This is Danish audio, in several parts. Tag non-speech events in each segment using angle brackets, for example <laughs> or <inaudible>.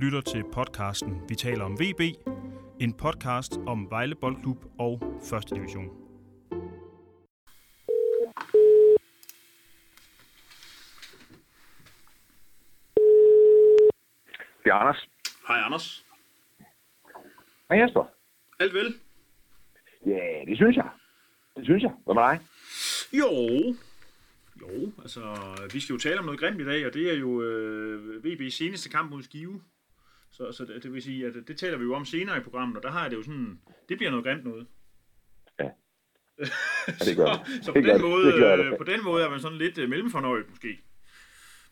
lytter til podcasten Vi taler om VB, en podcast om Vejle Boldklub og 1. division. Det er Anders. Hej Anders. Hej Jesper. Alt vel? Ja, det synes jeg. Det synes jeg. Hvad med dig? Jo. Jo, altså, vi skal jo tale om noget grimt i dag, og det er jo øh, VB's seneste kamp mod Skive. Så, så det, det vil sige, at det taler vi jo om senere i programmet, og der har jeg det jo sådan, det bliver noget grimt noget. Ja. det gør det. så, så på, det den måde, øh, på den måde er man sådan lidt øh, mellemfornøjet måske.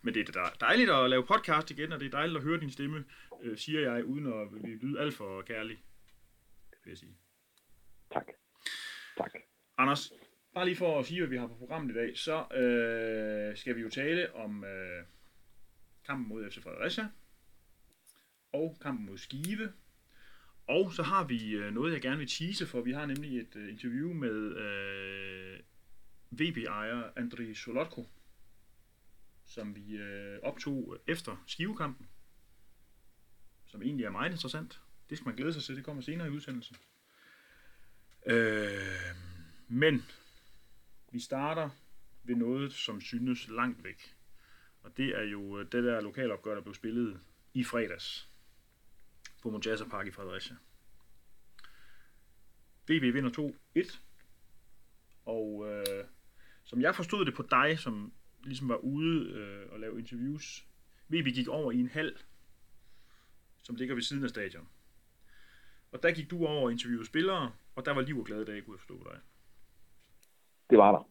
Men det er da dejligt at lave podcast igen, og det er dejligt at høre din stemme, øh, siger jeg, uden at lyde alt for kærlig, vil jeg sige. Tak. Tak. Anders, bare lige for at sige, hvad vi har på programmet i dag, så øh, skal vi jo tale om øh, kampen mod FC Fredericia, og kampen mod Skive, og så har vi øh, noget, jeg gerne vil tease for. Vi har nemlig et øh, interview med øh, VB-ejer André Solotko, som vi øh, optog efter Skivekampen, som egentlig er meget interessant. Det skal man glæde sig til, det kommer senere i udsendelsen. Øh, men vi starter ved noget, som synes langt væk. Og det er jo øh, det der lokalopgør, der blev spillet i fredags på Monjasa Park i Fredericia. VB vinder 2-1. Og øh, som jeg forstod det på dig, som ligesom var ude øh, og lave interviews, VB gik over i en hal, som ligger ved siden af stadion. Og der gik du over og interviewede spillere, og der var liv og glade dage, kunne jeg forstå dig. Det var der.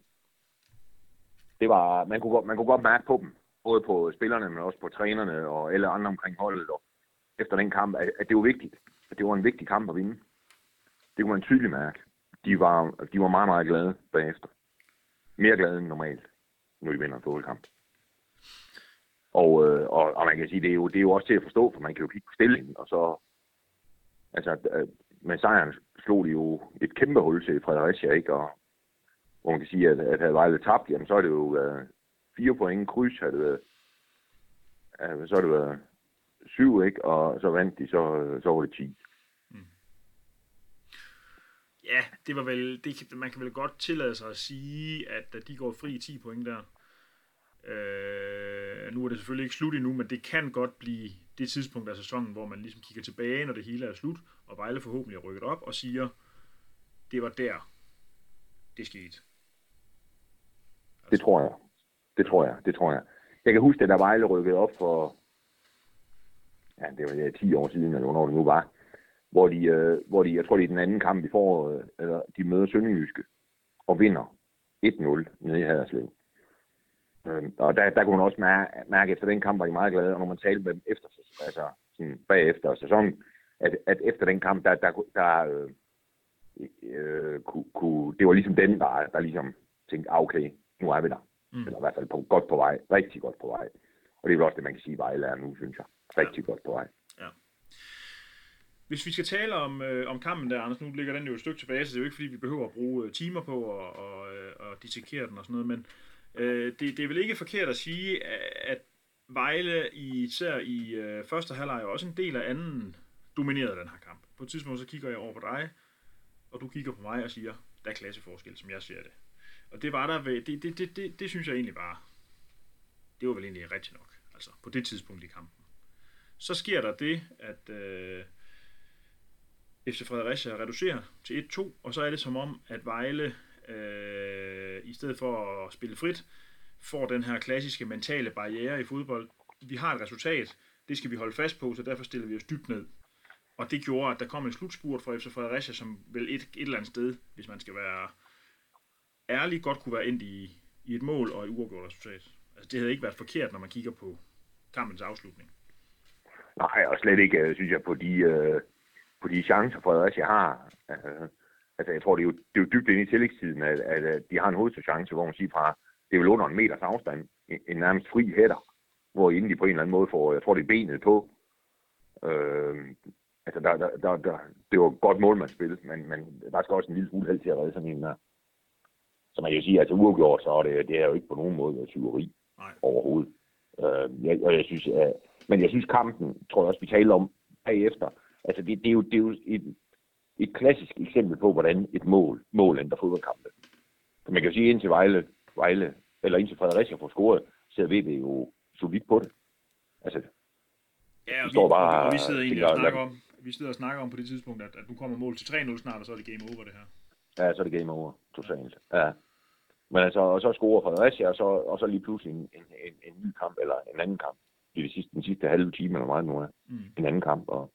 Det var, man, kunne godt, man kunne godt mærke på dem, både på spillerne, men også på trænerne og alle andre omkring holdet. Og efter den kamp, at, at det var vigtigt. At det var en vigtig kamp at vinde. Det kunne man tydeligt mærke. De var, de var meget, meget glade bagefter. Mere glade end normalt, når vi vinder en fodboldkamp. Og, øh, og, og man kan sige, det er, jo, det er jo også til at forstå, for man kan jo kigge på stillingen, og så... Altså, øh, med sejren slog de jo et kæmpe hul til Fredericia, ikke? Og hvor man kan sige, at, at havde Vejle tabt, jamen så er det jo uh, fire point kryds, havde det været, øh, så har det været syv, ikke? Og så vandt de, så, så var det 10. Ja, det var vel, det, man kan vel godt tillade sig at sige, at da de går fri i 10 point der, øh, nu er det selvfølgelig ikke slut endnu, men det kan godt blive det tidspunkt af sæsonen, hvor man ligesom kigger tilbage, når det hele er slut, og Vejle forhåbentlig er rykket op, og siger, det var der, det skete. Det tror jeg. Det tror jeg. Det tror jeg. Jeg kan huske, at da Vejle rykkede op for, ja, det var ja, 10 år siden, eller hvornår det nu var, hvor de, øh, hvor de, jeg tror, det er den anden kamp i foråret, eller de møder Sønderjyske, og vinder 1-0 nede i Haderslev. Øh, og der, der kunne man også mærke, mærke, efter den kamp var de meget glade, og når man talte med dem efter, altså sådan bagefter sæsonen, at, at efter den kamp, der, der, der øh, øh, kunne, kunne, det var ligesom den, der, der ligesom tænkte, ah, okay, nu er vi der. Mm. Mm. Eller i hvert fald på, godt på vej, rigtig godt på vej. Og det er vel også det, man kan sige, Vejle er nu, synes jeg. Rigtig ja. godt på vej. Hvis vi skal tale om, øh, om kampen der, Anders, nu ligger den jo et stykke tilbage, så det er jo ikke fordi, vi behøver at bruge øh, timer på at og, øh, og dissekere den og sådan noget, men øh, det, det er vel ikke forkert at sige, at Vejle i, især i øh, første halvleg og også en del af anden dominerede den her kamp. På et tidspunkt så kigger jeg over på dig, og du kigger på mig og siger, der er klasseforskel, som jeg ser det. Og det var der ved, det, det, det, det, det synes jeg egentlig bare, det var vel egentlig rigtigt nok, altså på det tidspunkt i kampen. Så sker der det, at øh, FC Fredericia reducerer til 1-2, og så er det som om, at Vejle, øh, i stedet for at spille frit, får den her klassiske mentale barriere i fodbold. Vi har et resultat, det skal vi holde fast på, så derfor stiller vi os dybt ned. Og det gjorde, at der kom en slutspurt fra FC Fredericia, som vel et, et eller andet sted, hvis man skal være ærlig, godt kunne være endt i, i et mål og et uafgjort resultat. Altså, det havde ikke været forkert, når man kigger på kampens afslutning. Nej, og slet ikke, øh, synes jeg, på de, øh, på de chancer, Fredericia har. Øh, altså, jeg tror, det er jo, det er jo dybt inde i tillægstiden, at, at, at de har en hovedchance, hvor man siger fra, det er vel under en meters afstand, en, en nærmest fri hætter, hvor inden de på en eller anden måde får, jeg tror, det er benet på. Øh, altså, der, der, der, der, det var et godt målmandsspil, men, men der skal også en lille smule held til at redde sådan en der. Så man kan jo sige, at altså uafgjort, så er det, det er jo ikke på nogen måde tyveri Nej. overhovedet. Øh, jeg, og jeg synes, at Men jeg synes kampen, tror jeg også, vi taler om bagefter, altså det, det er jo, det er jo et, et klassisk eksempel på, hvordan et mål, mål ændrer fodboldkampe. Så man kan jo sige, indtil Vejle, Vejle eller indtil Fredericia får scoret, så ved vi jo solidt på det. Altså, Ja, og vi, står bare og vi sidder egentlig og snakker om, vi sidder og snakker om på det tidspunkt, at, at nu kommer mål til 3-0 snart, og så er det game over det her. ja, så er det game over, totalt. Ja. Men altså, og så scorer Fredericia, og så, og så lige pludselig en, en, en, en ny kamp, eller en anden kamp. Det sidste, den sidste halve time, eller meget nu er. Mm. En anden kamp, og,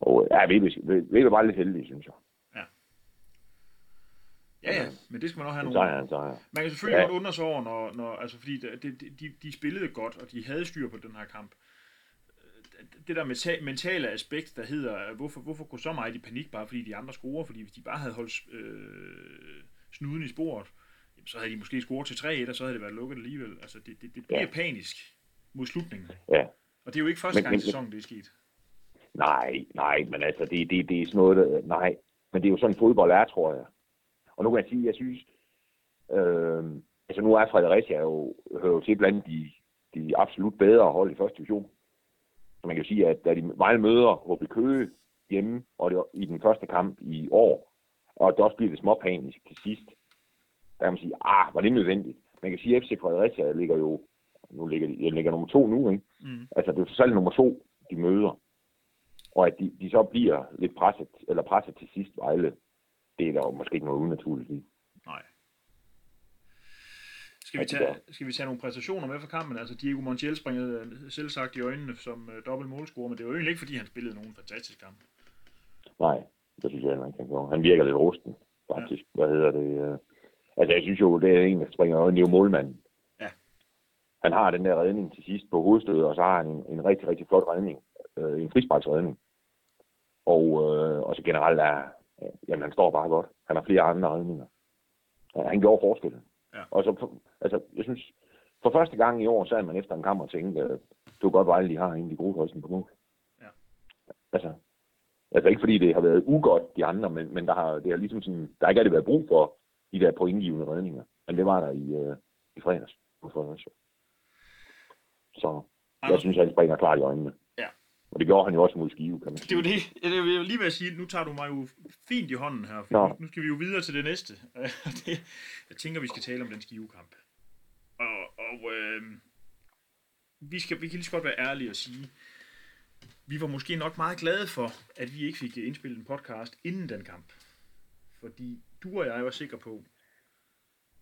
og ja, vi, vi, vi, er bare lidt heldige, synes jeg. Ja, ja, men det skal man også have nogle... sejr, sejr. Man kan selvfølgelig Ja. godt undre sig over, når, når altså fordi det, de, de spillede godt, og de havde styr på den her kamp. Det der meta- mentale aspekt, der hedder, hvorfor, hvorfor gå så meget i panik, bare fordi de andre scorer, fordi hvis de bare havde holdt øh, snuden i sporet, jamen, så havde de måske scoret til 3-1, og så havde det været lukket alligevel. Altså, det, det, det bliver Ja. panisk mod slutningen. Ja. Og det er jo ikke første Men- gang i sæsonen, det er sket. Nej, nej, men altså, det, det, det er sådan noget, der, nej. Men det er jo sådan, fodbold er, tror jeg. Og nu kan jeg sige, jeg synes, øh, altså nu er Fredericia jo, hører jo til blandt de, de absolut bedre hold i første division. Så man kan jo sige, at da de Vejle møder HB Køge hjemme, og det var i den første kamp i år, og det også bliver det småpanisk til sidst, der kan man sige, ah, var det nødvendigt? Man kan sige, at FC Fredericia ligger jo, nu ligger de, jeg ligger nummer to nu, ikke? Mm. Altså, det er selv nummer to, de møder. Og at de, de så bliver lidt presset, eller presset til sidst Vejle, det er der jo måske ikke noget unaturligt i. Nej. Skal vi, tage, skal vi tage nogle præstationer med fra kampen? Altså Diego Montiel springer øh, selv sagt i øjnene som uh, dobbelt målscorer, men det var jo egentlig ikke, fordi han spillede nogen fantastisk kamp. Nej, det synes jeg heller ikke, han gjorde. Han virker lidt rusten, faktisk. Ja. Hvad hedder det? øh. Altså, jeg synes jo, det er en, der springer øjnene, det er jo målmanden. Han har den der redning til sidst på hovedstødet, og så har han en, en rigtig, rigtig flot redning. Øh, en frisparksredning. Og, øh, og så generelt er, øh, jamen, han står bare godt. Han har flere andre redninger. Ja, han gjorde forskellen. Ja. Og så, for- altså, jeg synes, for første gang i år, så er man efter en kamp og tænkte, at det var godt, Vejle de har egentlig gode højsten på mål. Ja. Altså, altså ikke fordi det har været ugodt de andre, men, men der har, det har ligesom sådan, der har ikke rigtig været brug for de der pointgivende redninger. Men det var der i, øh, i fredags. på Fredericia. Så jeg Anders, synes, han springer klart i øjnene. Ja. Og det gjorde han jo også mod Skive, kan man det sige. var det. Jeg vil lige ved at sige, nu tager du mig jo fint i hånden her, for nu, nu skal vi jo videre til det næste. <laughs> det, jeg tænker, vi skal tale om den skivekamp. Og, og øh, vi, skal, vi kan lige så godt være ærlige og sige, vi var måske nok meget glade for, at vi ikke fik indspillet en podcast inden den kamp. Fordi du og jeg var sikre på,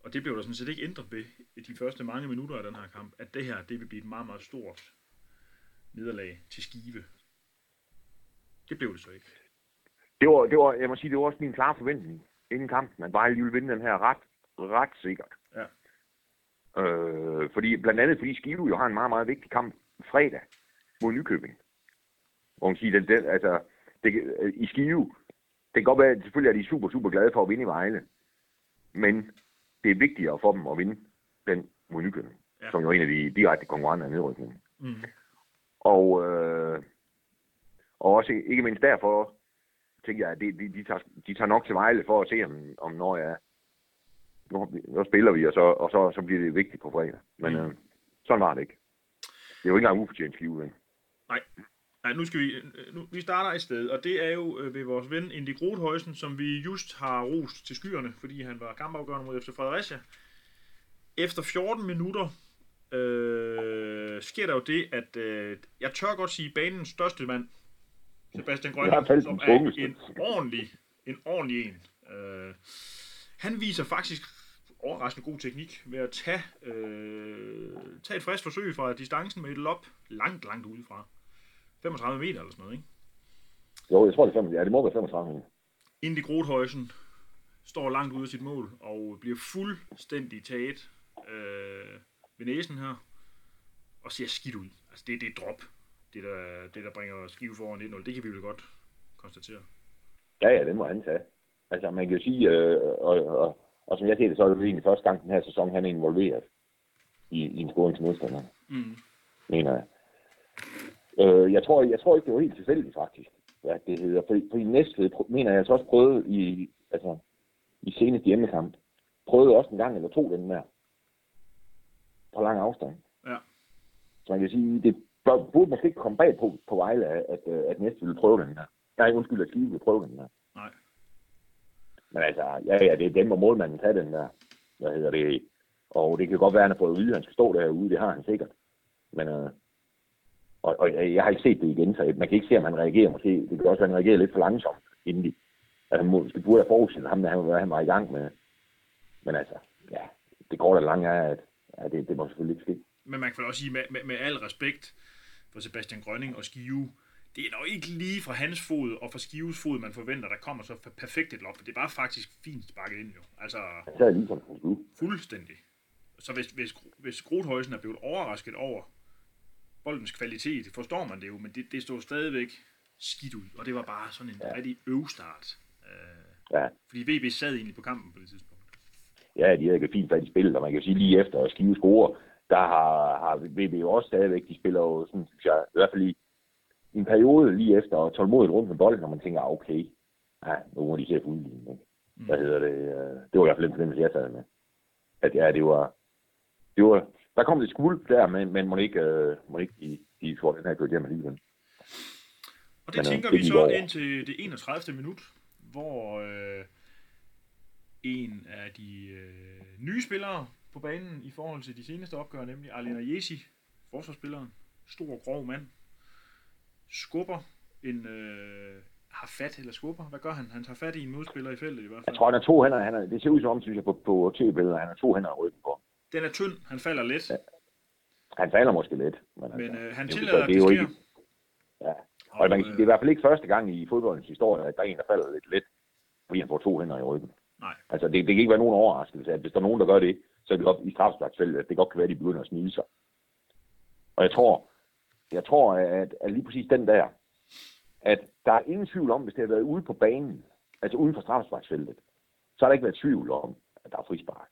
og det blev der sådan set ikke ændret ved i de første mange minutter af den her kamp, at det her det vil blive et meget, meget stort nederlag til Skive. Det blev det så ikke. Det var, det var, jeg må sige, det var også min klare forventning inden kampen, at Vejle ville vinde den her ret, ret sikkert. Ja. Øh, fordi, blandt andet fordi Skive jo har en meget, meget vigtig kamp fredag mod Nykøbing. Hvor man siger, den, den, altså, det, i Skive, det kan godt være, at selvfølgelig er de super, super glade for at vinde i Vejle. Men det er vigtigere for dem at vinde den mod Nykøbing, Ja. som jo er en af de direkte konkurrenter af nedrykningen. Mm. Og, øh, og også ikke mindst derfor tænker jeg, at de, de, de, tager, de tager nok til Vejle for at se, om, om når jeg nu, nu spiller vi, og, så, og så, så bliver det vigtigt på fredag. Men Mm. øh, sådan var det ikke. Det er jo ikke engang ufortjent skive, vel? Nej, nu skal vi, nu, vi starter et sted, og det er jo øh, ved vores ven Indy Grothøjsen, som vi just har rost til skyerne, fordi han var kampafgørende mod FC Fredericia. Efter 14 minutter øh, sker der jo det, at øh, jeg tør godt sige banens største mand, Sebastian Grønland, som er en ordentlig, en ordentlig en. Øh, han viser faktisk overraskende god teknik ved at tage, øh, tage et frisk forsøg fra distancen med et lop langt, langt udefra. 35 meter eller sådan noget, ikke? Jo, jeg tror, det er 35. Ja, det må være 35. Indy Grothøjsen står langt ude af sit mål og bliver fuldstændig taget øh, ved næsen her og ser skidt ud. Altså det, det er drop, det der, det der bringer Skive foran 1-0. Det kan vi vel godt konstatere. Ja, ja, det må han tage. Altså, man kan jo sige, øh, og, og, og, som jeg ser det, så er det egentlig første gang den her sæson, han er involveret i, i en scoring til modstander, Mm. mener jeg. Øh, jeg, tror, jeg tror ikke, det var helt tilfældigt, faktisk, hvad det hedder. Fordi, fordi Næstved, mener jeg, altså også prøvede i, altså, i seneste hjemmekamp, prøvede også en gang eller to den der, på lang afstand. Ja. Så man kan sige, det burde måske ikke komme bag på, på Vejle, at, at, øh, at næste vil prøve den her. Nej, undskyld, at Skive vil prøve den her. Nej. Men altså, ja, ja, det er dem, og målmanden tage den der. Hvad hedder det? Og det kan godt være, at han har fået at vide, at han skal stå derude. Det har han sikkert. Men, øh, og, og, jeg har ikke set det igen, så man kan ikke se, om han reagerer. Måske, det kan også være, at han reagerer lidt for langsomt inden de. Altså, han måske burde have forudset ham, han, hvad han var i gang med. Men altså, ja, det går da langt af, at ja, det, det må selvfølgelig ikke ske. Men man kan vel også sige, med, med, med al respekt for Sebastian Grønning og Skive, det er nok ikke lige fra hans fod og fra Skives fod, man forventer, der kommer så perfekt et loft. Det er bare faktisk fint sparket ind jo. Altså Så er ligesom han fuldstændig. Så hvis, hvis, hvis Grothøjsen er blevet overrasket over boldens kvalitet, forstår man det jo, men det, det stod stadigvæk skidt ud, og det var bare sådan en ja. rigtig øvstart. Øh, Ja, fordi VB sad egentlig på kampen på det tidspunkt. ja, de havde fint fat i spillet, og man kan sige lige efter at Skive score, der har, har VB jo også stadigvæk, de spiller jo sådan, synes jeg, i hvert fald i, i en periode lige efter og tålmodigt rundt med bolden, og man tænker, ah, okay, ja, nu må de se at ikke? Hvad hedder det? øh, Det var i hvert fald en fornemmelse, jeg sad med. At ja, det var, det var, der kom lidt skuld der, men, men må ikke, øh, må ikke de, de får den her kørt hjem alligevel. Og det Men, øh, tænker det vi så over. ind til det 31. minut, hvor øh, en af de øh, nye spillere på banen i forhold til de seneste opgør, nemlig Arlena Jesi, forsvarsspilleren, stor grov mand, skubber en, øh, har fat eller skubber. Hvad gør han? Han tager fat i en modspiller i feltet i hvert Jeg fald. tror, han har to hænder, han er, det ser ud som om, synes jeg, på, på tv-billeder, han har to hænder i ryggen på. Den er tynd, han falder let, Han falder måske lidt. Men, men altså, øh, han er tillader, at det er sker. ikke- Ja. Og man kan sige, det er i hvert fald ikke første gang i fodboldens historie, at der er en, der falder lidt let, fordi han får to hænder i ryggen. Nej. Altså, det, det kan ikke være nogen overraskelse, at hvis der er nogen, der gør det, så er det op i strafsparksfeltet, at det godt kan være, at de begynder at smile sig. Og jeg tror, jeg tror at, at lige præcis den der, at der er ingen tvivl om, hvis det har været ude på banen, altså uden for strafsparksfeltet, så har der ikke været tvivl om, at der er frispark.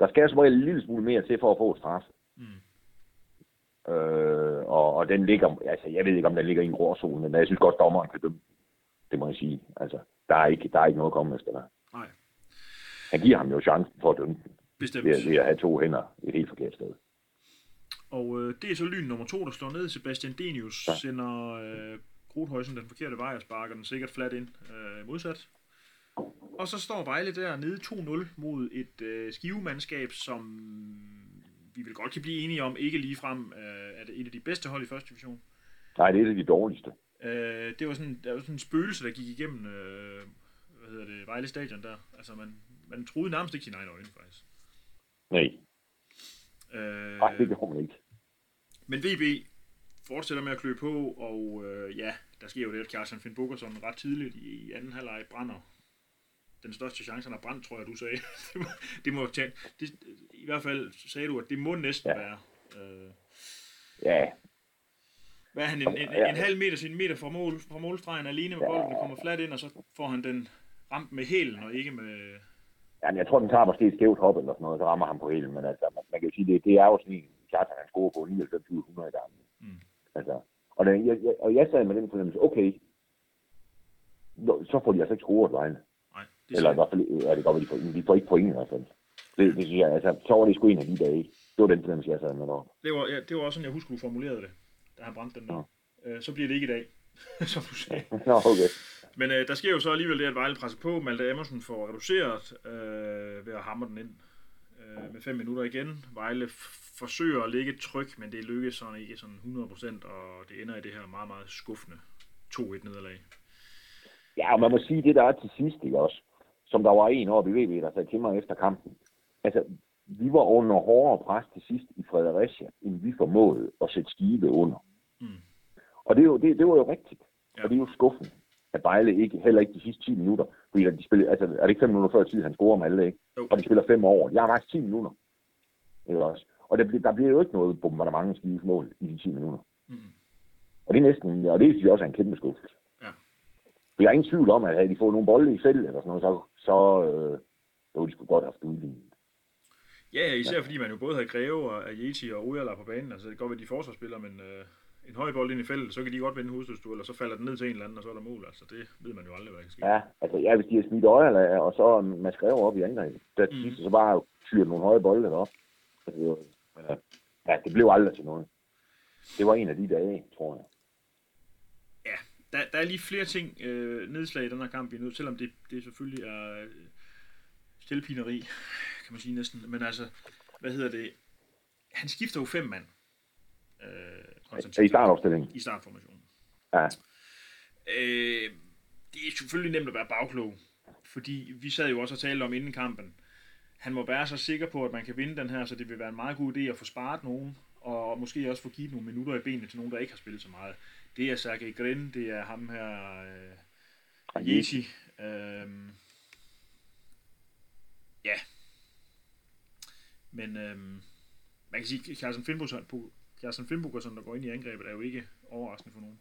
Der skal som regel en lille smule mere til for at få et straf. Mm. Øh, og, og den ligger, altså jeg ved ikke, om den ligger i en gråzone, men jeg synes godt, dommeren kan dømme. Det må jeg sige. Altså, der er ikke, der er ikke noget at komme efter der. Nej, Han giver ham jo chancen for at dømme den, bestemt. ved, at- ved at have to hænder et helt forkert sted. Og øh, det er så lyn nummer to, der slår ned. Sebastian Denius. Ja. sender øh, Grothøjsen den forkerte vej og sparker den sikkert flat ind øh, modsat. Og så står Vejle der nede 2-0 mod et øh, skivemandskab, som vi vil godt kan blive enige om, ikke ligefrem øh, er det et af de bedste hold i første division. Nej, det er et af de dårligste. Øh, det var sådan, der var sådan en spøgelse, der gik igennem øh, hvad hedder det, Vejle Stadion der. Altså man, man troede nærmest ikke sine egne øjne, faktisk. Nej, Øh, nej det gjorde man ikke. Men VB fortsætter med at klø på, og øh, ja, der sker jo det, at Kjartan Finn Bukkerson ret tidligt i anden halvleg brænder. Den største chance, han har brændt, tror jeg, du sagde. <laughs> det, må, det må det, I hvert fald sagde du, at det må næsten ja. Ja. være. Øh, Ja, hvad er han, en, en, en, halv meter, sin meter fra, mål, fra målstregen alene med bolden, der kommer flat ind, og så får han den ramt med hælen, og ikke med... Jamen, jeg tror, den tager måske et skævt hop eller sådan noget, så rammer han på hele, men altså, man, man kan jo sige, det, det er jo sådan en, klart, han scorer på 99 gange. Mm. Altså, og, det, jeg, jeg, og jeg sad med den fornemmelse, okay, så får de altså ikke scoret Vejle. Det Eller i er hvert fald, ja, det går, de får, de får ikke point i hvert fald. Det, det synes jeg, altså, så var det sgu en af de dage. Det var den fornemmelse, jeg sad med derovre. det, var, ja, det var også sådan, jeg husker, du formulerede det, da han brændte den der. Øh, så bliver det ikke i dag, <laughs> som du sagde. <laughs> Nå, okay. Men øh, der sker jo så alligevel det, at Vejle presser på. Malte Emerson får reduceret øh, ved at hamre den ind øh, med 5 minutter igen. Vejle forsøger at lægge et tryk, men det lykkes sådan ikke sådan 100%, og det ender i det her meget, meget skuffende 2-1 nederlag. Ja, og man må sige, det der er til sidst, ikke også? Som der var en oppe i VB, der sagde til mig efter kampen. Altså, vi var under hårdere pres til sidst i Fredericia, end vi formåede at sætte skive under. Mm. Og det, er jo, det, det var jo rigtigt. Ja. Og det er jo skuffende, at Vejle ikke, heller ikke de sidste 10 minutter, fordi de spiller, altså, er det ikke 5 minutter før tid, han scorer med alle, ikke? Jo. Og de spiller 5 over. Jeg har faktisk 10 minutter. Ikke også? Og der, bliver- der bliver jo ikke noget bombardement af Skives mål i de 10 minutter. Mm. Og det er næsten, og det synes jeg også er en kæmpe skuffelse. Ja. For jeg er ingen tvivl om, at havde de fået nogle bolde i selv, eller sådan noget, så, så, øh, så ville de sgu godt have haft udlignet. Ja, især fordi man jo både havde Greve og Ajeti og Ojala på banen. Altså det kan godt være, de er forsvarsspillere, men øh, en høj bold ind i feltet, så kan de godt vinde hovedstødstuel, og så falder den ned til en eller anden, og så er der mål. Altså det ved man jo aldrig, hvad der kan ske. Ja, altså ja, hvis de har smidt øjer, og så man skrev op i angrebet, der Mm. så bare fyret nogle høje bolde op. Altså, det var, ja, det blev aldrig til noget. det var en af de dage, tror jeg. Der, der er lige flere ting øh, nedslag i den her kamp, nødt, selvom det, det selvfølgelig er øh, stillpineri, kan man sige næsten. Men altså, hvad hedder det? Han skifter jo fem mand. Øh, I startopstillingen? I startformationen. Ja. Øh, det er selvfølgelig nemt at være bagklog, fordi vi sad jo også og talte om inden kampen. Han må være så sikker på, at man kan vinde den her, så det vil være en meget god idé at få sparet nogen, og måske også få givet nogle minutter i benene til nogen, der ikke har spillet så meget. Det er Sergej Grin, det er ham her, øh, Yeshi. Øh, ja. Men øh, man kan sige, at Carsten Finnbogen, der går ind i angrebet, er jo ikke overraskende for nogen.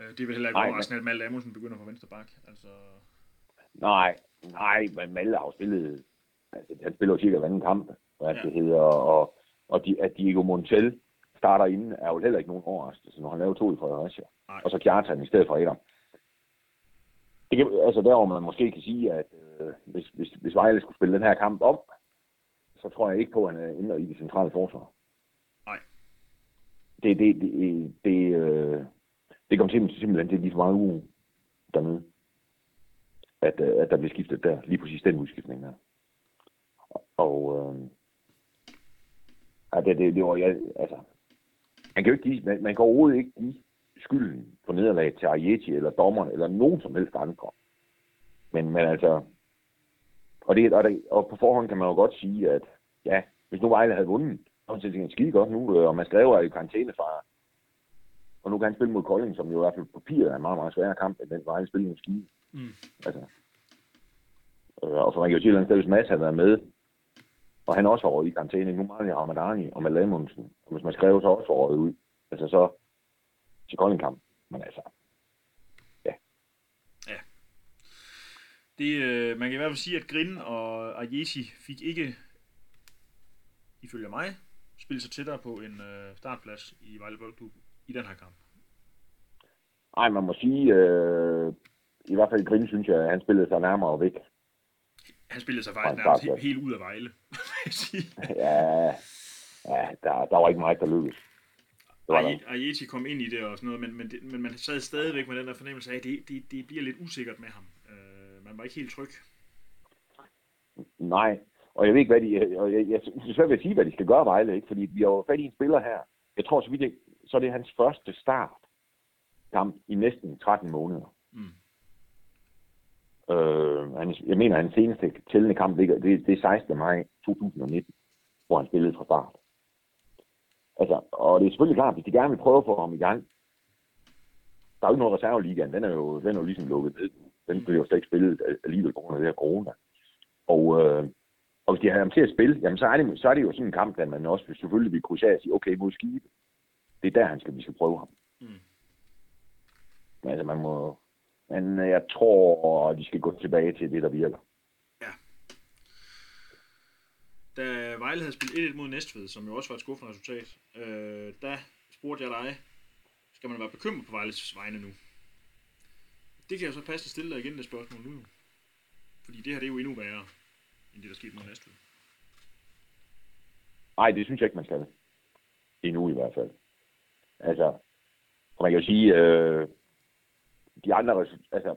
Øh, det er vel heller ikke overraskende, at Malte Amundsen begynder på venstre bak. Altså... Nej, nej, men Malte har jo spillet, altså, han spiller jo cirka hver anden kamp, hvad ja. det hedder, og, og de, at Diego Montel starter inden, er jo heller ikke nogen overraskelse, når han laver to i Fredericia. Nej. Og så Kjartan i stedet for Adam. Det kan, altså der, hvor man måske kan sige, at øh, hvis, hvis, hvis Vejle skulle spille den her kamp om, så tror jeg ikke på, at han er inde i det centrale forsvar. Nej. Det, det, det, det, øh, det kommer simpelthen, simpelthen til at give for meget uro dernede. At, øh, at der bliver skiftet der, lige præcis den udskiftning der. Og øh, ja, det, det, det var, ja, altså, man kan jo ikke give, man, man kan overhovedet ikke give skylden for nederlag til Arieti eller dommeren eller nogen som helst andre. Men, men altså, og, det, og, det, og på forhånd kan man jo godt sige, at ja, hvis nu Vejle havde vundet, så ville det skide godt nu, øh, og man skrev i karantæne fra og nu kan han spille mod Kolding, som jo i hvert fald på papiret er en meget, meget sværere kamp, end den han spillede mod Ski. Mm. Altså, øh, og for man kan jo sige, at hvis Mads havde været med, og han også var i karantæne, nu mangler Ramadani og Mads Lamundsen, og hvis man skrev så også for ud, altså så til Kolding kamp. Men altså, ja. Ja. Det, øh, man kan i hvert fald sige, at Grin og Ajesi fik ikke, ifølge mig, spillet sig tættere på en øh, startplads i Vejle Boldklub i den her kamp? Nej, man må sige, øh, i hvert fald Grin, synes jeg, at han spillede sig nærmere væk. Han spillede sig faktisk nærmest helt, helt ud af Vejle, ja, ja der, der var ikke meget, der lykkedes. Ajeti kom ind i det og sådan noget, men, men, det, men man sad stadigvæk med den der fornemmelse af, at det, det, det bliver lidt usikkert med ham. Øh, man var ikke helt tryg. Nej, og jeg ved ikke, hvad de... Og jeg, jeg, jeg, jeg vil sige, hvad de skal gøre Vejle, ikke? fordi vi har jo fat i en spiller her. Jeg tror, så vidt jeg så er det hans første start kamp i næsten 13 måneder. Mm. Øh, han, jeg mener, hans seneste tællende kamp ligger, det, det er 16. maj 2019, hvor han spillede fra start. Altså, og det er selvfølgelig klart, hvis de gerne vil prøve at få ham i gang, der er jo ikke noget reserveligaen, den er jo, den er jo ligesom lukket ned. Den bliver jo slet ikke spillet alligevel på grund af det her corona. Og, øh, og hvis de har ham til at spille, jamen så er det, så er det jo sådan en kamp, at man også selvfølgelig vil og sige, okay, mod skibe, det er der, han skal, vi skal prøve ham. Mm. Men altså, man må... Men øh, jeg tror, at de skal gå tilbage til det, der virker. Ja. Da Vejle havde spillet 1-1 mod Næstved, som jo også var et skuffende resultat, øh, der spurgte jeg dig, skal man være bekymret på Vejles vegne nu? Det kan jeg så passe stille dig igen, det spørgsmål nu. Fordi det her det er jo endnu værre, end det, der skete mod Næstved. Nej, det synes jeg ikke, man skal. Endnu i hvert fald. Altså, man kan jo sige, øh, de andre, altså,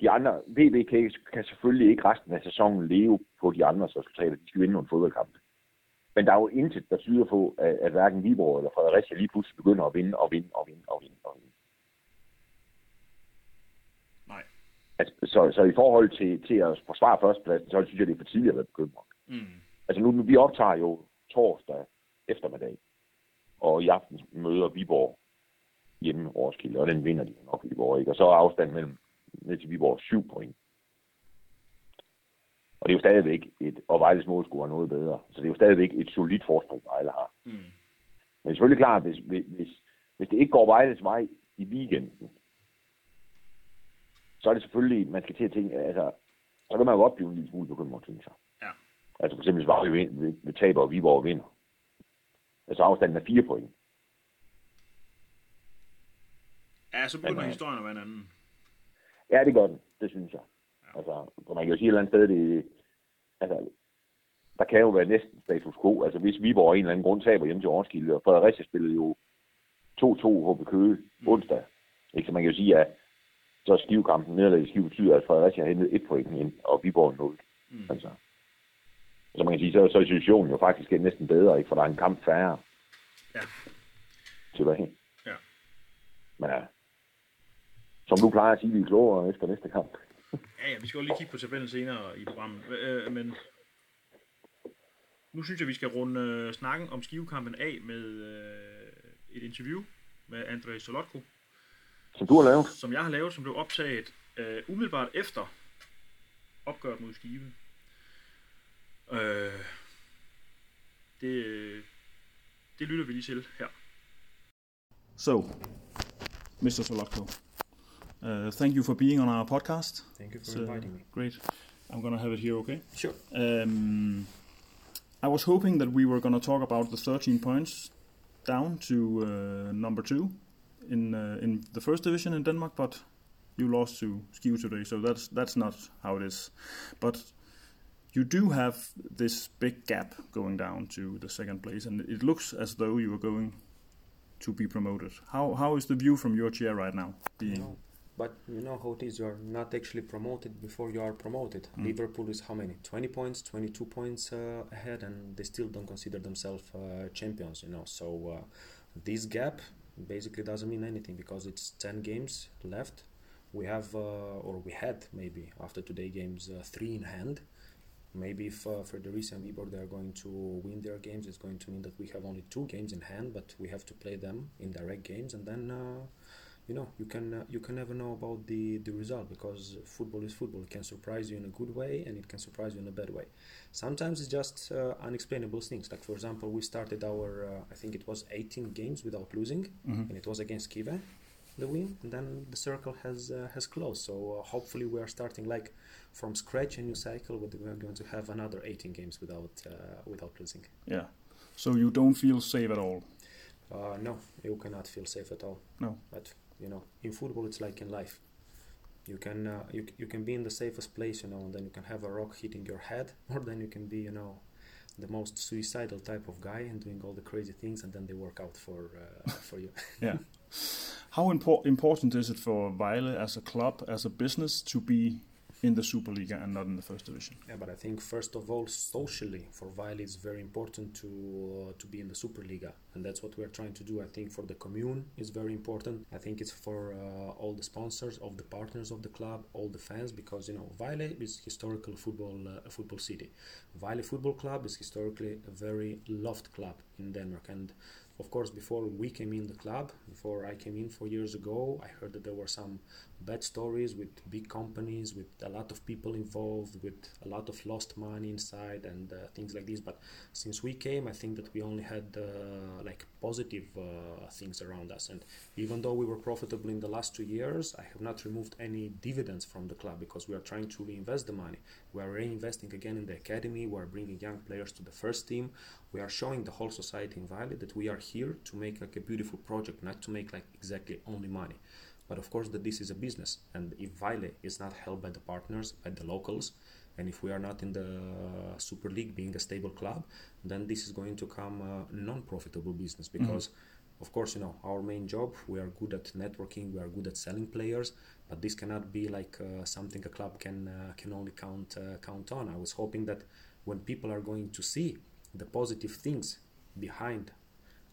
de andre, VB kan, kan selvfølgelig ikke resten af sæsonen leve på de andres resultater. De skal vinde nogle fodboldkampe. Men der er jo intet, der tyder på, at, at hverken Viborg eller Fredericia lige pludselig begynder at vinde og vinde og vinde og vinde og vinde. Nej. Altså, så, så i forhold til, til at forsvare førstepladsen, så synes jeg, det er for tidligt at være bekymret. Mm. Altså nu, nu, vi optager jo torsdag eftermiddag. Og i aften møder Viborg hjemme Roskilde, og den vinder de nok Viborg, ikke? Og så er afstanden mellem ned til Viborg 7 point. Og det er jo stadigvæk et, og Vejles målscore er noget bedre, så det er jo stadigvæk et solidt forspring, Vejle har. Mm. Men det er selvfølgelig klart, hvis, hvis, hvis det ikke går Vejles vej i weekenden, så er det selvfølgelig, man skal til at tænke, altså, så kan man jo godt blive en lille smule bekymret, synes jeg. Ja. Altså for eksempel, hvis Vejle vil, vil tabe, og Viborg vinder, Altså afstanden er fire point. Ja, så begynder historien at være en anden. Ja, det gør den. Det synes jeg. Ja. Altså, for man kan jo sige et eller andet sted, det, altså, der kan jo være næsten status quo. Altså, hvis Viborg af en eller anden grund taber hjemme til Roskilde, og Fredericia spillede jo HB Køge onsdag. Ikke? Så man kan jo sige, at så skivekampen nederlag i skive betyder, at Fredericia har hentet et point ind, og Viborg 0. Mm. Altså. Så man kan sige, så, så er situationen jo faktisk næsten bedre, ikke? for der er en kamp færre. Ja. Tilbage. Ja. Men ja, som du plejer at sige, vi er klogere efter næste kamp. ja, ja, vi skal jo lige kigge på tabellen senere i programmet. Øh, men nu synes jeg, vi skal runde øh, snakken om skivekampen af med øh, et interview med André Solotko. Som du har lavet? Som jeg har lavet, som blev optaget øh, umiddelbart efter opgøret mod Skive. Øh, det, det lytter vi lige til her. So, Mr. Solotko, uh, thank you for being on our podcast. Thank you for so, inviting me. Great. I'm going to have it here, okay? Sure. Um, I was hoping that we were going to talk about the 13 points down to uh, number two in uh, in the first division in Denmark, but you lost to Skive today, so that's that's not how it is. But you do have this big gap going down to the second place, and it looks as though you are going to be promoted. How how is the view from your chair right now? Being but you know how it is, you are not actually promoted before you are promoted. Mm. Liverpool is how many? 20 points, 22 points uh, ahead, and they still don't consider themselves uh, champions, you know. So uh, this gap basically doesn't mean anything because it's 10 games left. We have, uh, or we had maybe after today games, uh, three in hand. Maybe if uh, Fredericia and Viborg they are going to win their games, it's going to mean that we have only two games in hand, but we have to play them in direct games, and then you know you can uh, you can never know about the the result because football is football. It can surprise you in a good way and it can surprise you in a bad way. Sometimes it's just uh, unexplainable things. Like for example we started our uh, i think it was 18 games without losing mm-hmm. and it was against kiva the win and then the circle has uh, has closed. So uh, hopefully we are starting like from scratch a new cycle we are going to have another 18 games without uh, without losing. Yeah. So you don't feel safe at all? No you cannot feel safe at all. No. But you know in football it's like in life. You can uh, you, you can be in the safest place you know and then you can have a rock hitting your head <laughs> or then you can be you know the most suicidal type of guy and doing all the crazy things and then they work out for uh, <laughs> for you. Yeah. <laughs> How impor- important is it for Vejle as a club as a business to be in the Superliga and not in the first division. Yeah, but I think first of all, socially for Vile, it's very important to uh, to be in the Superliga, and that's what we're trying to do. I think for the commune is very important. I think it's for uh, all the sponsors, of the partners of the club, all the fans, because you know Vile is historical football uh, football city. Vile Football Club is historically a very loved club in Denmark, and of course, before we came in the club, before I came in four years ago, I heard that there were some bad stories with big companies, with a lot of people involved, with a lot of lost money inside and uh, things like this. But since we came, I think that we only had uh, like positive uh, things around us. And even though we were profitable in the last two years, I have not removed any dividends from the club because we are trying to reinvest the money. We are reinvesting again in the academy. We are bringing young players to the first team. We are showing the whole society in Valley that we are here to make like a beautiful project, not to make like exactly only money. But of course, that this is a business, and if Vile is not held by the partners, by the locals, and if we are not in the Super League being a stable club, then this is going to come a non-profitable business mm-hmm. because. Mm-hmm. Of course, you know our main job. We are good at networking. We are good at selling players, but this cannot be like uh, something a club can uh, can only count uh, count on. I was hoping that when people are going to see the positive things behind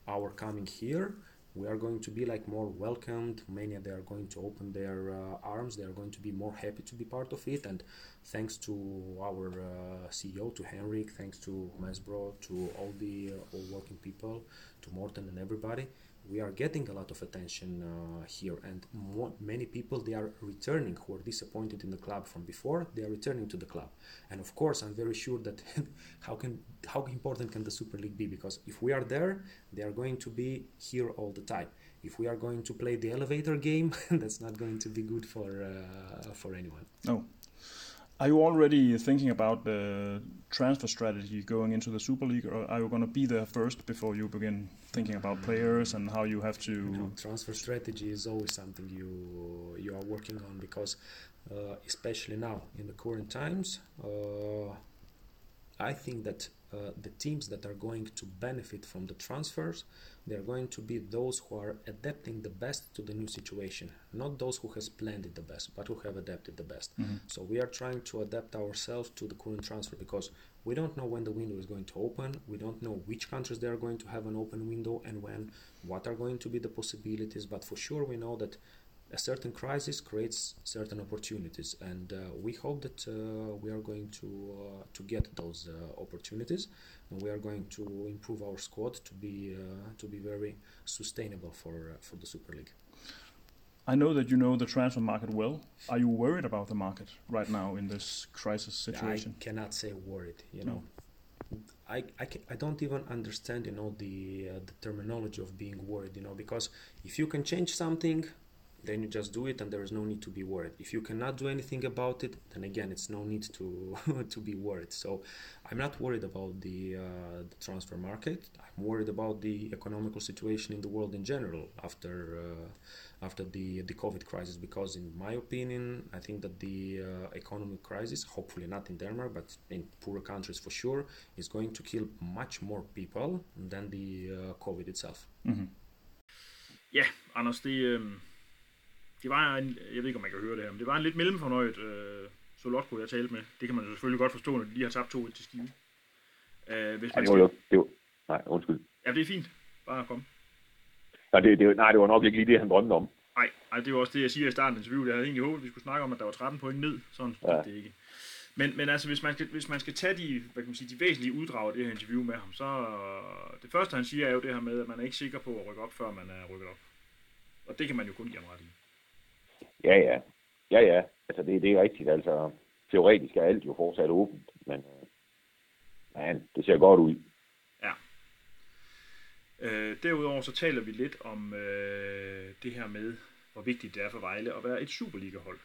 our coming here, we are going to be like more welcomed. Many they are going to open their uh, arms. They are going to be more happy to be part of it. And thanks to our uh, ceo to henrik thanks to mesbro to all the uh, all working people to morten and everybody we are getting a lot of attention uh, here. And more, many people they are returning who are disappointed in the club from before they are returning to the club. And of course i'm very sure that <laughs> how can how important can the super league be? Because if we are there they are going to be here all the time. If we are going to play the elevator game <laughs> that's not going to be good for uh, for anyone. No are you already thinking about the transfer strategy going into the Super League, or are you going to be there first before you begin thinking about players and how you have to? You know, transfer strategy is always something you you are working on because, uh, especially now in the current times, uh, I think that uh, the teams that are going to benefit from the transfers they are going to be those who are adapting the best to the new situation. Not those who has planned it the best but who have adapted the best. Mm-hmm. so we are trying to adapt ourselves to the current transfer because we don't know when the window is going to open. We don't know which countries they are going to have an open window and when what are going to be the possibilities. But for sure we know that a certain crisis creates certain opportunities. And uh, we hope that uh, we are going to uh, to get those uh, opportunities we are going to improve our squad to be uh, to be very sustainable for uh, for the super league I know that you know the transfer market well. Are you worried about the market right now in this crisis situation? I cannot say worried. You know, I I, ca- I don't even understand. You know the uh, the terminology of being worried. You know because if you can change something, then you just do it, and there is no need to be worried. If you cannot do anything about it, then again, it's no need to <laughs> to be worried. So, I'm not worried about the uh, the transfer market. I'm worried about the economical situation in the world in general after uh, after the the COVID crisis. Because, in my opinion, I think that the uh, economic crisis, hopefully not in Denmark, but in poorer countries for sure, is going to kill much more people than the uh, COVID itself. Ja, Anders, det, øh, det var en, jeg ved ikke, om man kan høre det her, men det var en lidt mellemfornøjet øh, Solotko, jeg talte med. Det kan man jo selvfølgelig godt forstå, når de lige har tabt 2-1 til Skive. Øh, hvis Ja, man det var jo, det var, nej, undskyld. Ja, det er fint. Bare kom. Nej, det, det, nej, det var nok ikke lige det, han drømte om. Nej, nej, det var også det, jeg siger i starten af interviewet. Jeg havde egentlig håbet, at vi skulle snakke om, at der var 13 point ned. Sådan ja. Ja. det ikke. Men, men altså, hvis man, skal, hvis man skal tage de, hvad kan man sige, de væsentlige uddrag af det her interview med ham, så det første, han siger, er jo det her med, at man er ikke sikker på at rykke op, før man er rykket op. Og det kan man jo kun give ham ret i. Ja, ja. Ja, ja. Altså, det, det er rigtigt. Altså, teoretisk er alt jo fortsat åbent, men, øh, men det ser godt ud. Ja. Øh, derudover så taler vi lidt om øh, det her med, hvor vigtigt det er for Vejle at være et Superliga-hold.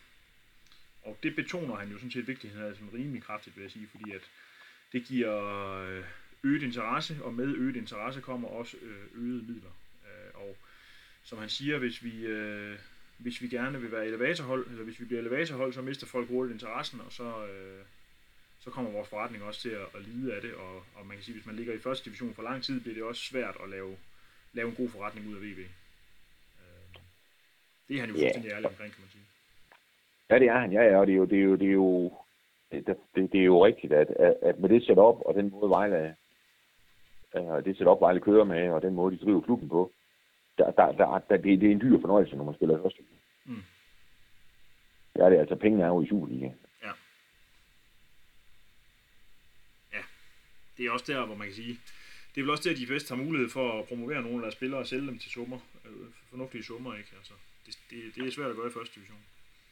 Og det betoner han jo sådan set vigtigheden af sådan rimelig kraftigt, vil jeg sige, fordi at det giver øh, øget interesse, og med øget interesse kommer også øh, øget midler. Og som han siger, hvis vi, øh, hvis vi gerne vil være elevatorhold, eller hvis vi bliver elevatorhold, så mister folk hurtigt interessen, og så, øh, så kommer vores forretning også til at, at lide af det, og, og man kan sige, hvis man ligger i første division for lang tid, bliver det også svært at lave, lave en god forretning ud af VB. Øh, det er han jo Ja. fuldstændig ærlig omkring, kan man sige. Ja, det er han. Ja, ja, og det er jo, det er jo, det er jo, det, det, det er jo rigtigt, at, at, at med det setup og den måde Vejle, øh, det setup Vejle kører med, og den måde de driver klubben på, der, der, der, der, det, det er en dyr fornøjelse, når man spiller i første. Mm. Ja, det er altså, pengene er jo i Superliga. Ja. Ja. Det er også der, hvor man kan sige, det er vel også der, de bedst har mulighed for at promovere nogle af deres spillere og sælge dem til summer, øh, fornuftige summer, ikke? Altså, det, det, det er svært at gøre i første division.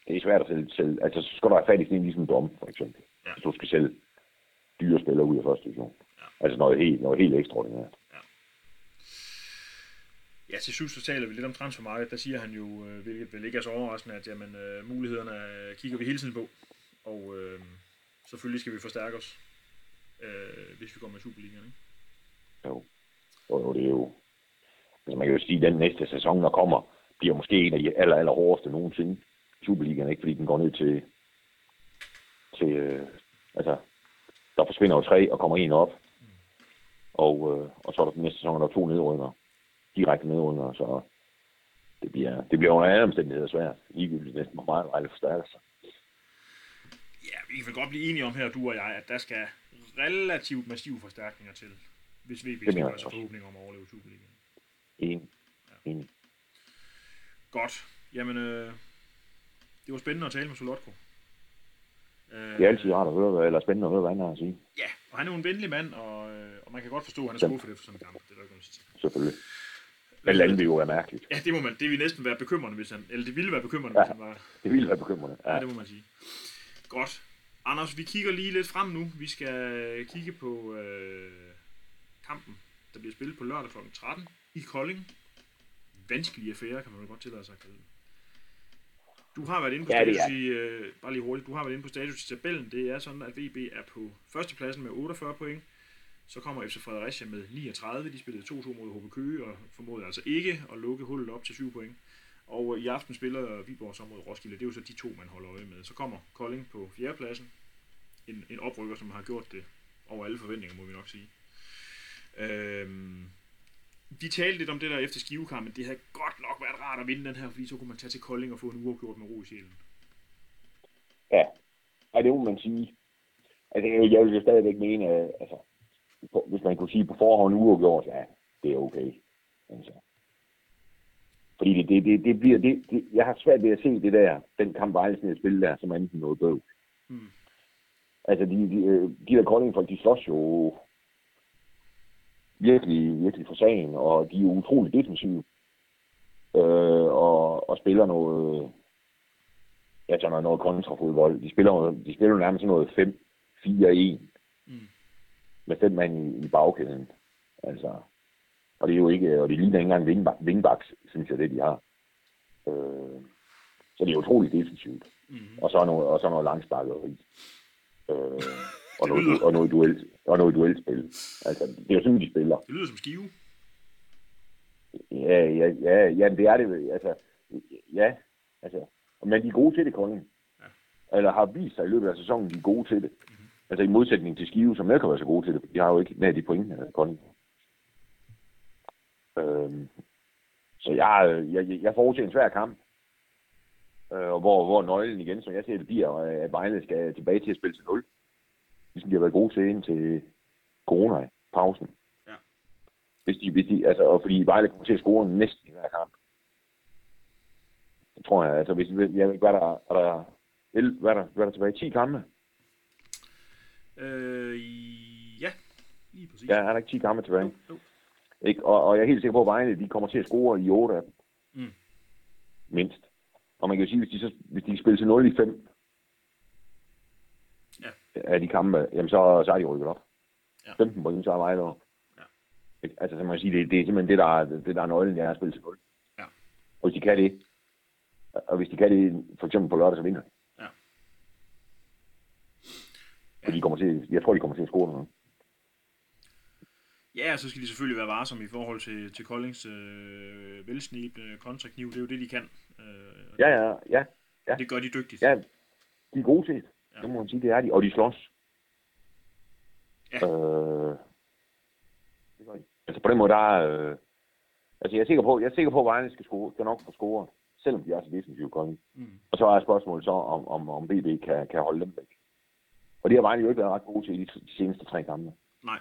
Det er svært at sælge, sælge. altså så skal du have fat i sådan en ligesom dom, for eksempel. Ja. Hvis du skal sælge dyre spillere ud af første division. Ja. Altså noget helt, noget helt ekstraordinært. Ja, til sidst så taler vi lidt om transfermarkedet. Der siger han jo, øh, hvilket vel ikke er så overraskende, at jamen, øh, mulighederne øh, kigger vi hele tiden på. Og øh, selvfølgelig skal vi forstærke os, øh, hvis vi kommer i Superligaen. Ikke? Jo. Og jo, det er jo... Altså man kan jo sige, at den næste sæson, der kommer, bliver måske en af de aller, aller hårdeste nogensinde Superligaen, ikke? Fordi den går ned til... til øh, altså, der forsvinder jo tre og kommer en op. Og, øh, og så er der den næste sæson, der er to nedrykker. Direkte nedrykker, så det bliver, det bliver under alle omstændigheder svært. Ligegyldigt næsten, hvor meget Vejle forstærker sig. Ja, vi kan vel godt blive enige om her, du og jeg, at der skal relativt massive forstærkninger til, hvis VB skal også. forhåbninger om at overleve Superligaen. En. En. Godt. Jamen, øh, det var spændende at tale med Solotko. Øh, Det er altid rart at høre, eller spændende at høre, hvad han har at sige. Ja, og han er jo en venlig mand, og, øh, og man kan godt forstå, at han er skuffet efter sådan en kamp. Det er der ikke noget. Selvfølgelig. Men jo være mærkeligt. Ja, det må man. Det vil næsten være bekymrende, hvis han... Eller det ville være bekymrende, Ja. hvis han var... Det ville være bekymrende. Ja. Ja. det må man sige. Godt. Anders, vi kigger lige lidt frem nu. Vi skal kigge på øh, kampen, der bliver spillet på lørdag kl. 13 i Kolding. Vanskelig affære, kan man vel godt tillade sig at kalde. Du har været inde på Ja, status er. i, øh, bare lige hurtigt, du har været inde på status i tabellen. Det er sådan, at VB er på førstepladsen med 48 point. Så kommer FC Fredericia med 39. De spillede 2-2 mod HB Køge og formåede altså ikke at lukke hullet op til 7 point. Og øh, i aften spiller Viborg så mod Roskilde. Det er jo så de to, man holder øje med. Så kommer Kolding på fjerdepladsen. En, en oprykker, som har gjort det over alle forventninger, må vi nok sige. Øhm, vi talte lidt om det der efter skivekampen. Det havde godt nok været rart at vinde den her, fordi så kunne man tage til Kolding og få en uafgjort med ro i sjælen. Ja, ja det må man sige. Altså, jeg vil jo stadigvæk mene, at altså, altså, hvis man kunne sige på forhånd uafgjort, ja, det er okay. Altså. Fordi det, det, det, det bliver, det, det, jeg har svært ved at se det der, den kamp Vejlesen spil der, som enten noget bøv. Hmm. Altså, de, de, de der Kolding-folk, de slås jo virkelig, virkelig for sagen, og de er utrolig defensive. Øh, og, og spiller noget, ja, sådan noget, noget kontrafodbold. De spiller, de spiller nærmest sådan noget 5-4-1 Mm. Med fem mand i, i bagkæden. Altså, og det er jo ikke, og det ligner ikke engang vingbak, vingbaks, synes jeg, det de har. Øh, så det er utroligt defensivt. Mm. Og så noget, og så noget langsparkeri. Øh, og, noget, og, noget duel, og noget duelspil. Altså, det er jo sådan, de spiller. Det lyder som skive. Ja, ja, ja, ja, det er det. Altså, ja, altså, men de er gode til det, Kolding. Ja. Eller har vist sig i løbet af sæsonen, de er gode til det. Mm-hmm. Altså i modsætning til Skive, som ikke kan være så gode til det. De har jo ikke nær de point, altså, Kolding. Øhm, så jeg, jeg, jeg forudser en svær kamp. Øh, og hvor, hvor nøglen igen, som jeg ser det, bliver, at Vejle skal tilbage til at spille til 0. Ligesom de har været gode til indtil corona-pausen. Ja. Hvis de, hvis de, altså, og fordi Vejle kommer til at score næsten i hver kamp. Det tror jeg, altså hvis, jeg ved ikke, hvad der, er der, 11, hvad er der, hvad er der tilbage? 10 kampe? Øh, ja, lige præcis. Ja, er der ikke 10 kampe tilbage? Jo, jo. Ikke? Og, og jeg er helt sikker på, at Vejle, de kommer til at score i 8 af dem. Mm. Mindst. Og man kan jo sige, hvis de, så, hvis de spiller til 0 i 5 Ja. af de kampe, jamen så, så er de rykket op. Ja. 15 point, så er Vejle op. Ja. Ikke? Altså, så man kan sige, det, det er simpelthen det, der er, det, der er nøglen, det er at spille til 0. Ja. Og hvis de kan det, og hvis de kan det, for eksempel på lørdag, så vinder de. Ja. De kommer til, jeg tror, de kommer til at score noget. Ja, så skal de selvfølgelig være varsomme i forhold til, til Koldings øh, velsnibende kontrakniv. Det er jo det, de kan. Øh, Ja, ja, ja. ja. Det gør de dygtigt. Ja, de er gode til det. Ja. Det må man sige, det er de. Og de slås. Ja. Øh, det gør de. altså på den måde, der er... Øh, altså jeg er sikker på, jeg er sikker på, at Vejle skal, score, skal nok få scoret, selvom de er så defensive konge. Mm. Og så er spørgsmålet så, om, om, om BB kan, kan holde dem væk. Og det har Vejle jo ikke været ret gode til i de, de seneste tre kampe. Nej.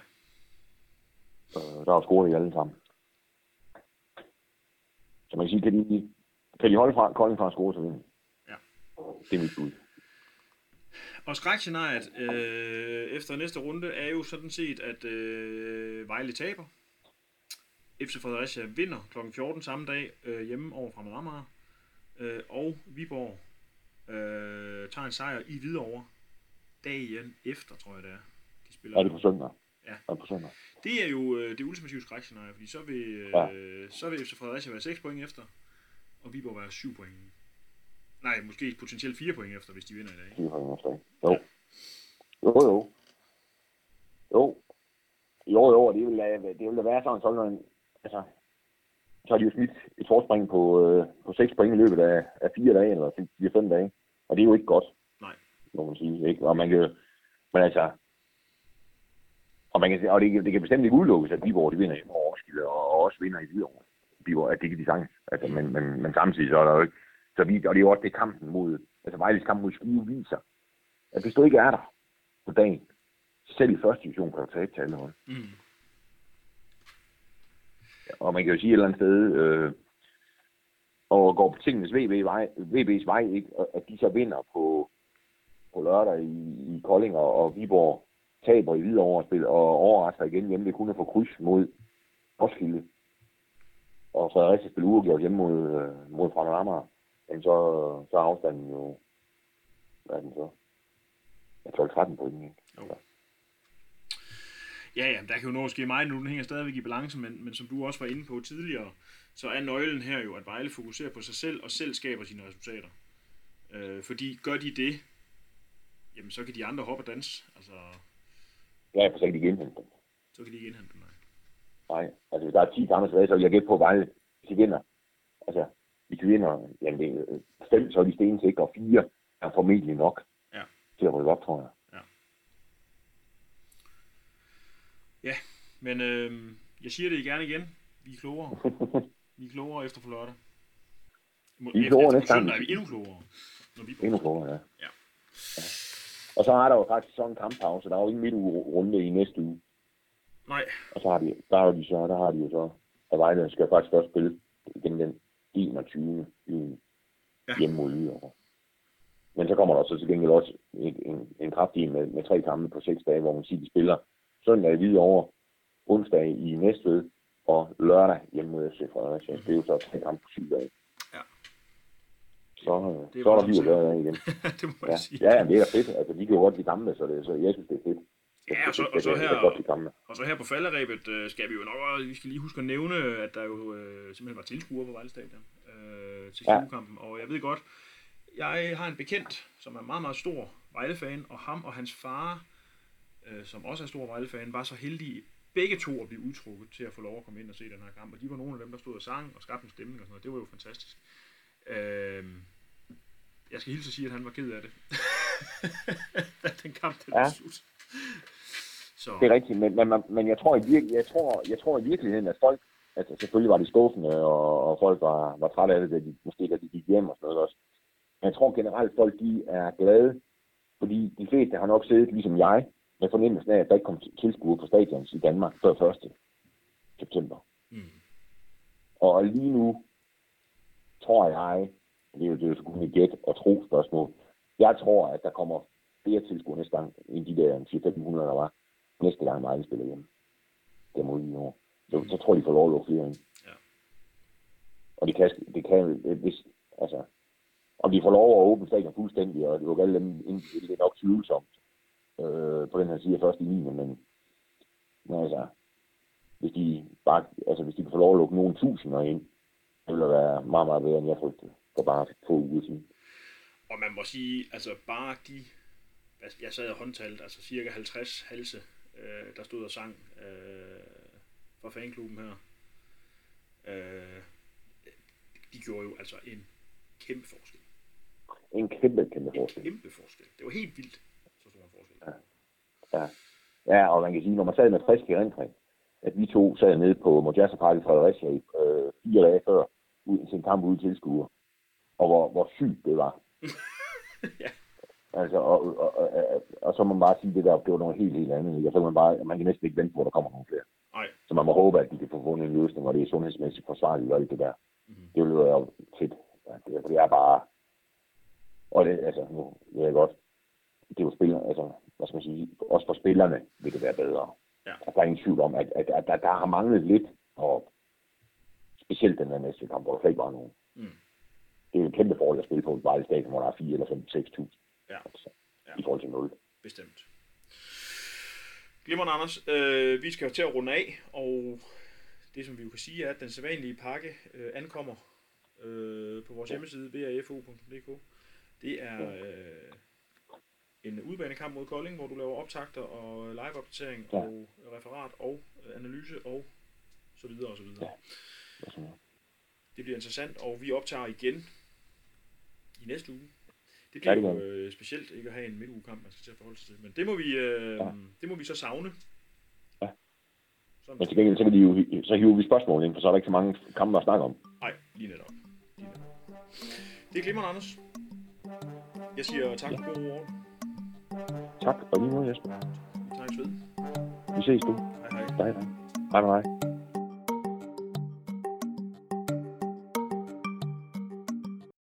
Øh, der har scoret i alle sammen. Så man kan sige, kan de, kan de holde fra, Kolding fra at score, så vinder de. Ja. Det er mit bud. Og skrækscenariet øh, efter næste runde er jo sådan set, at øh, Vejle taber. FC Fredericia vinder kl. 14 samme dag øh, hjemme over Fremad Amager. Øh, og Viborg øh, tager en sejr i Hvidovre dagen efter, tror jeg det er. De spiller. Er det på søndag? Ja. Er det på søndag? Det er jo øh, det ultimative skrækscenarie, fordi så vil, øh, ja. så vil FC Fredericia være 6 point efter, og Viborg være 7 point. Nej, måske potentielt 4 point efter, hvis de vinder i dag. Fire point efter? Jo. Jo, jo. Jo. Jo, jo, og det vil, det vil da være sådan, sådan altså, så har de jo smidt et forspring på, øh, på 6 point i løbet af, af 4 dage, eller 4-5 dage. Og det er jo ikke godt. Må man sige, ikke? Og man kan, men altså, og, man kan, og det, det kan bestemt ikke udelukkes, at Viborg de vinder i Roskilde, og, og også vinder i Hvidovre. Viborg, at det kan de sagtens. Altså, men, men, men samtidig så er der jo ikke, så vi, og det er jo også det kampen mod, altså Vejles kamp mod Skive viser, at hvis du ikke er der på dagen, selv i første division kan du tabe til alle hold. Mm. Og man kan jo sige et eller andet sted, øh, og går på tingenes VB vej, VB's vej, ikke? Og at de så vinder på, på lørdag i, i Kolding, og, og Viborg taber i Hvidovre spil og overrasker igen hjemme ved kun at få kryds mod Roskilde. Og så rigtig spille uafgjort hjemme mod, øh, mod Fremad Amager. Men så, så er afstanden jo, hvad er den så? Ja, 12-13 point, ikke? Jo. Ja, ja, der kan jo nå at ske meget nu, den hænger stadigvæk i balance, men, men som du også var inde på tidligere, så er nøglen her jo, at Vejle fokuserer på sig selv, og selv skaber sine resultater. Øh, fordi gør de det, jamen så kan de andre hoppe og danse, altså Ja, for så kan de genhente dem. så kan de ikke indhente dem. nej. Nej, altså hvis der er 10 kampe tilbage, så vil jeg gætte på, at Vejle, hvis de vinder. Altså, hvis de vinder, jamen det fem, så er de stensikre, og fire er formentlig nok Ja. til at rykke op, tror jeg. Men øh, jeg siger det gerne igen. Vi er klogere. <laughs> vi er klogere efter på lørdag. Vi er klogere næste gang. er vi endnu klogere. Når vi Endnu klogere, ja. Ja. ja. Og så er der jo faktisk sådan en kamppause. Der er jo ingen midtugerunde i næste uge. Nej, Og så har de, der har de så, der har de jo så, at Vejle skal faktisk også spille igen den 21. juni Ja. hjemme mod Hvidovre. Men så kommer der så til gengæld også en, en, en kraftig med, med tre kampe på seks dage, hvor man siger, de spiller søndag i Hvidovre, onsdag i Næstved og lørdag hjemme mod FC Fredericia. Det er jo så tre kampe på syv dage. Ja. Så, øh, Det så er der liv at gøre igen. <laughs> det må Ja, jeg sige. ja, det er da fedt. Altså, de kan jo godt lide gamle, så, det, så jeg synes, det er fedt. Ja, og så, og så er her, de og så her på falderæbet øh, skal vi jo nok også, vi skal lige huske at nævne, at der jo øh, simpelthen var tilskuere på Vejle Stadion øh, til Ja. Kivukampen, og jeg ved godt, jeg har en bekendt, som er meget, meget stor Vejle-fan, og ham og hans far, øh, som også er stor Vejle-fan, var så heldige begge to at blive udtrukket til at få lov at komme ind og se den her kamp, og de var nogle af dem, der stod og sang og skabte en stemning og sådan noget. Det var jo fantastisk. Øh, jeg skal hilse at sige, at han var ked af det. da <laughs> den kamp den Ja. slut. Så. Det er rigtigt, men, men, men- jeg, tror, i virke, jeg, tror, jeg tror i virkeligheden, at folk, altså selvfølgelig var de skuffende, og, og folk var, var trætte af det, da de, måske da de gik hjem og sådan noget også. Men jeg tror generelt, folk de er glade, fordi de fleste har nok siddet, ligesom jeg, med fornemmelsen af, at der ikke kom tilskuere på stadions i Danmark før 1. september. Mm. Og lige nu tror jeg, det er jo, det er jo så kun et gæt og tro spørgsmål, jeg tror, at der kommer flere tilskuere næste gang, end de der 400-500, der var næste gang Vejle spiller hjemme. Der mod i år. Så, så tror de får lov at lukke flere ind. Ja. Og det kan, det kan hvis, altså, om de får lov at åbne stadion fuldstændig, og lukke alle dem ind, det er nok tvivlsomt øh, på den her side af første linje, men, men altså, hvis de bare, altså hvis de kan få lov at lukke nogle tusinder ind, det ville være meget, meget bedre, end jeg frygtede for bare få uger siden. Og man må sige, altså bare de, altså, jeg sad og håndtalt, altså cirka 50 halse, øh, der stod og sang øh, fra fanklubben her. Øh, de gjorde jo altså en kæmpe forskel. En kæmpe, kæmpe En forskel. kæmpe forskel. Det var helt vildt, så stor en forskel. Ja. Ja. ja, og man kan sige, når man sad med frisk erindring, at vi to sad nede på Mojasa Park i Fredericia i øh, fire dage før, ud til en kamp ude til skuer. Og hvor, hvor sygt det var. <laughs> Ja. Altså, og, og, og, og, og, så må man bare sige, det der, det var noget helt, helt andet. Og så kan man bare, man kan næsten ikke vente på, at der kommer nogle flere. Nej, Så man må håbe, at de kan få fundet en løsning, og det er sundhedsmæssigt forsvarligt og alt det der. Mhm. Det vil være fedt. Ja, det, det er bare... Og det, altså, nu ved jeg godt, det er jo spillere, altså, hvad skal man sige, også for spillerne vil det være bedre. Ja. Altså, der er ingen tvivl om, at, at, at, at der har manglet lidt, og specielt den der næste kamp, hvor der ikke var nogen. Mm. Det er en kæmpe fordel at spille på et Vejle Stadion, hvor der er 4 eller 5, 6.000. Ja. Altså, Ja. I forhold til 0. bestemt. Glimrende, Anders. Øh, vi skal til at runde af, og det, som vi jo kan sige, er, at den sædvanlige pakke øh, ankommer øh, på vores hjemmeside, vrfo.dk. Det er øh, en udbanekamp mod Kolding, hvor du laver optagter og live-opdatering Ja. og referat og øh, analyse og så videre og så videre. Ja. Det bliver interessant, og vi optager igen i næste uge. Det Ja, bliver det jo øh, specielt ikke at have en midtugekamp, man skal til at forholde sig til. Men det må vi, øh, Ja. det må vi så savne. Ja. Sådan. Men til gengæld, så, kan de jo, så hiver vi spørgsmål ind, for så er der ikke så mange kampe at snakke om. Nej, lige netop. Lige netop. Det er glimrende, Anders. Jeg siger tak for gode ord. Tak, og lige måde, Jesper. Vi tager ved. Vi ses du. Hej hej. Hej, hej. Hej, hej.